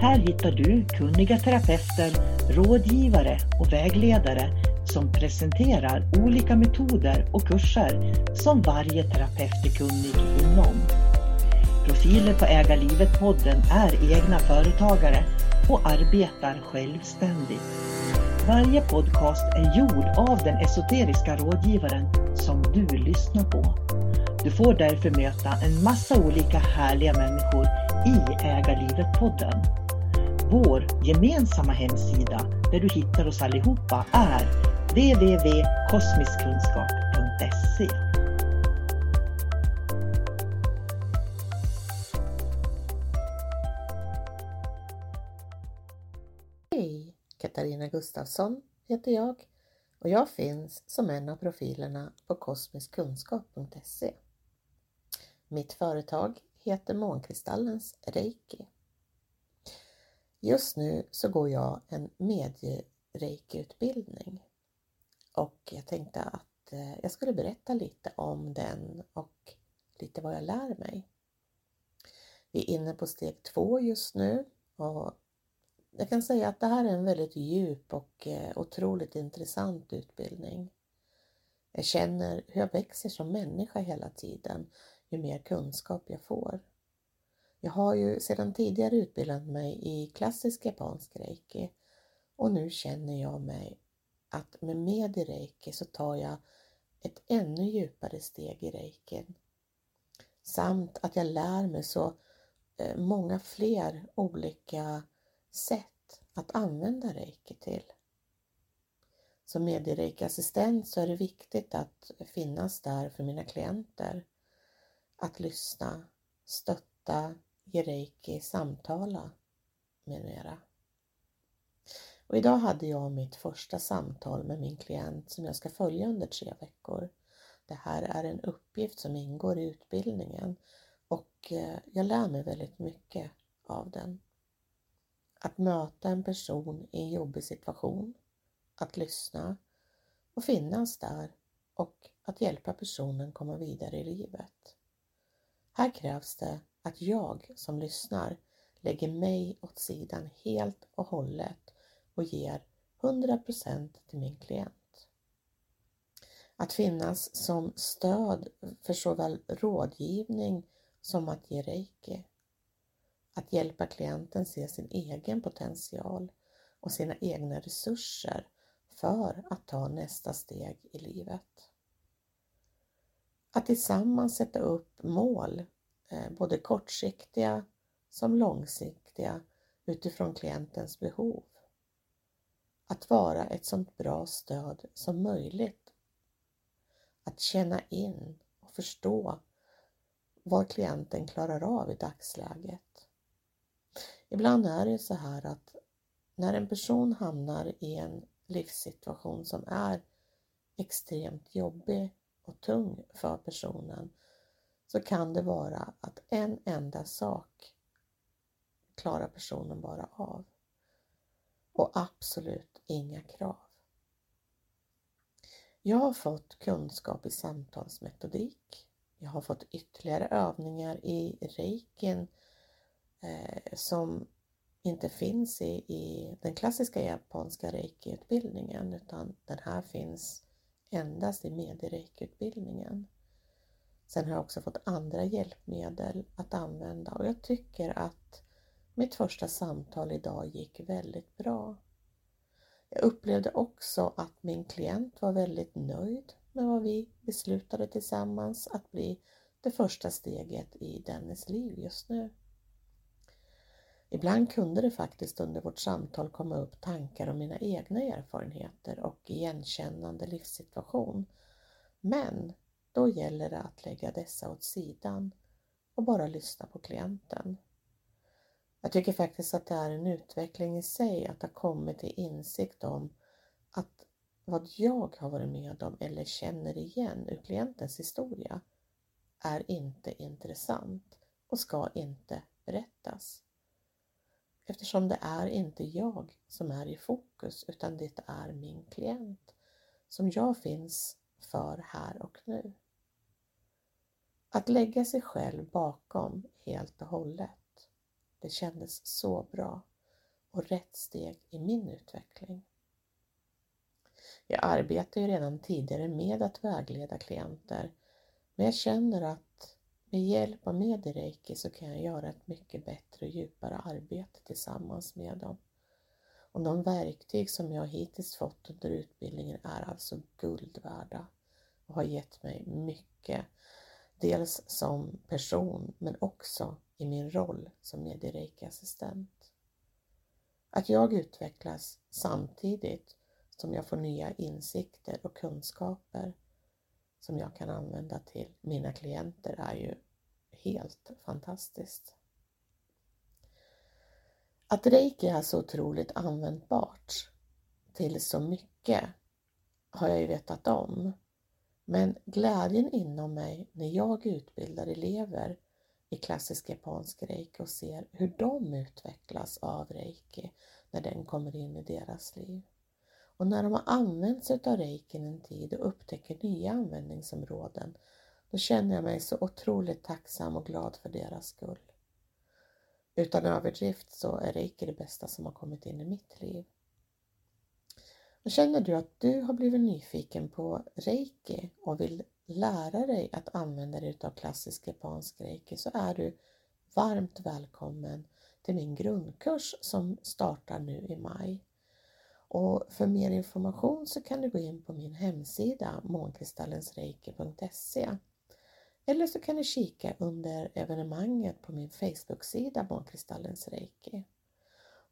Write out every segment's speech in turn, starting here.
Här hittar du kunniga terapeuter, rådgivare och vägledare som presenterar olika metoder och kurser som varje terapeut är kunnig inom. Profiler på Äga livet-podden är egna företagare och arbetar självständigt. Varje podcast är gjord av den esoteriska rådgivaren som du lyssnar på. Du får därför möta en massa olika härliga människor i Äga livet-podden. Vår gemensamma hemsida där du hittar oss allihopa är www.kosmiskkunskap.se Hej! Katarina Gustafsson heter jag och jag finns som en av profilerna på kosmiskkunskap.se. Mitt företag heter Månkristallens Reiki. Just nu så går jag en medie-reiki-utbildning och jag tänkte att eh, jag skulle berätta lite om den och lite vad jag lär mig. Vi är inne på steg två just nu och jag kan säga att det här är en väldigt djup och eh, otroligt intressant utbildning. Jag känner hur jag växer som människa hela tiden, ju mer kunskap jag får. Jag har ju sedan tidigare utbildat mig i klassisk japansk reiki och nu känner jag mig att med med i reiki så tar jag ett ännu djupare steg i reikin. Samt att jag lär mig så eh, många fler olika sätt att använda reiki till. Som mediereiki-assistent så är det viktigt att finnas där för mina klienter. Att lyssna, stötta, i reiki, samtala med mera. Och idag hade jag mitt första samtal med min klient som jag ska följa under tre veckor. Det här är en uppgift som ingår i utbildningen och eh, jag lär mig väldigt mycket av den. Att möta en person i en jobbig situation, att lyssna och finnas där och att hjälpa personen komma vidare i livet. Här krävs det att jag som lyssnar lägger mig åt sidan helt och hållet och ger 100% till min klient. Att finnas som stöd för såväl rådgivning som att ge reiki. Att hjälpa klienten se sin egen potential och sina egna resurser för att ta nästa steg i livet. Att tillsammans sätta upp mål, Eh, både kortsiktiga som långsiktiga utifrån klientens behov att vara ett sånt bra stöd som möjligt. Att känna in och förstå vad klienten klarar av i dagsläget. Ibland är det så här att när en person hamnar i en livssituation som är extremt jobbig och tung för personen så kan det vara att en enda sak klarar personen bara av och absolut inga krav. Jag har fått kunskap i samtalsmetodik. Jag har fått ytterligare övningar i reikin eh, som inte finns i, i den klassiska japanska reiki-utbildningen utan den här finns endast i mediereiki-utbildningen. Sen har jag också fått andra hjälpmedel att använda och jag tycker att mitt första samtal idag gick väldigt bra. Jag upplevde också att min klient var väldigt nöjd med vad vi beslutade tillsammans att bli det första steget i dennes liv just nu. Ibland kunde det faktiskt under vårt samtal komma upp tankar om mina egna erfarenheter och igenkännande livssituation. Men då gäller det att lägga dessa åt sidan och bara lyssna på klienten. Jag tycker faktiskt att det är en utveckling i sig att ha kommit till insikt om att vad jag har varit med om eller känner igen ur klientens historia är inte intressant och ska inte berättas. Eftersom det är inte jag som är i fokus utan det är min klient som jag finns för här och nu. Att lägga sig själv bakom helt och hållet, det kändes så bra och rätt steg i min utveckling. Jag arbetar ju redan tidigare med att vägleda klienter men jag känner att med hjälp av Medireiki så kan jag göra ett mycket bättre och djupare arbete tillsammans med dem. Och de verktyg som jag hittills fått under utbildningen är alltså guld värda och har gett mig mycket. Dels som person men också i min roll som Medireiki-assistent. Att jag utvecklas samtidigt som jag får nya insikter och kunskaper som jag kan använda till mina klienter är ju helt fantastiskt. Att reiki är så otroligt användbart till så mycket har jag ju vetat om. Men glädjen inom mig när jag utbildar elever i klassisk japansk reiki och ser hur de utvecklas av reiki när den kommer in i deras liv. Och när de har använt sig av reikin en tid och upptäcker nya användningsområden, då känner jag mig så otroligt tacksam och glad för deras skull. Utan överdrift så är reiki det bästa som har kommit in i mitt liv. Känner du att du har blivit nyfiken på reiki och vill lära dig att använda dig av klassisk japansk reiki så är du varmt välkommen till min grundkurs som startar nu i maj. Och för mer information så kan du gå in på min hemsida månkristallensreiki.se eller så kan du kika under evenemanget på min Facebook-sida Månkristallens Reiki.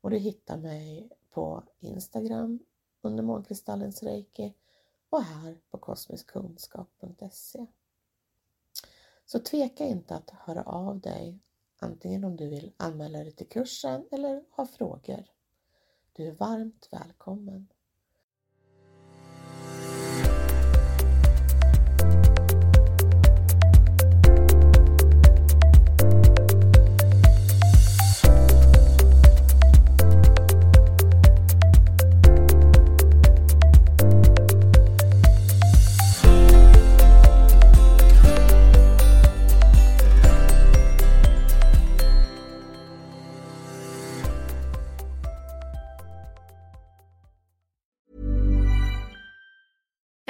Och du hittar mig på Instagram under Månkristallens Reiki och här på kosmiskkunskap.se. Så tveka inte att höra av dig antingen om du vill anmäla dig till kursen eller ha frågor. Du är varmt välkommen.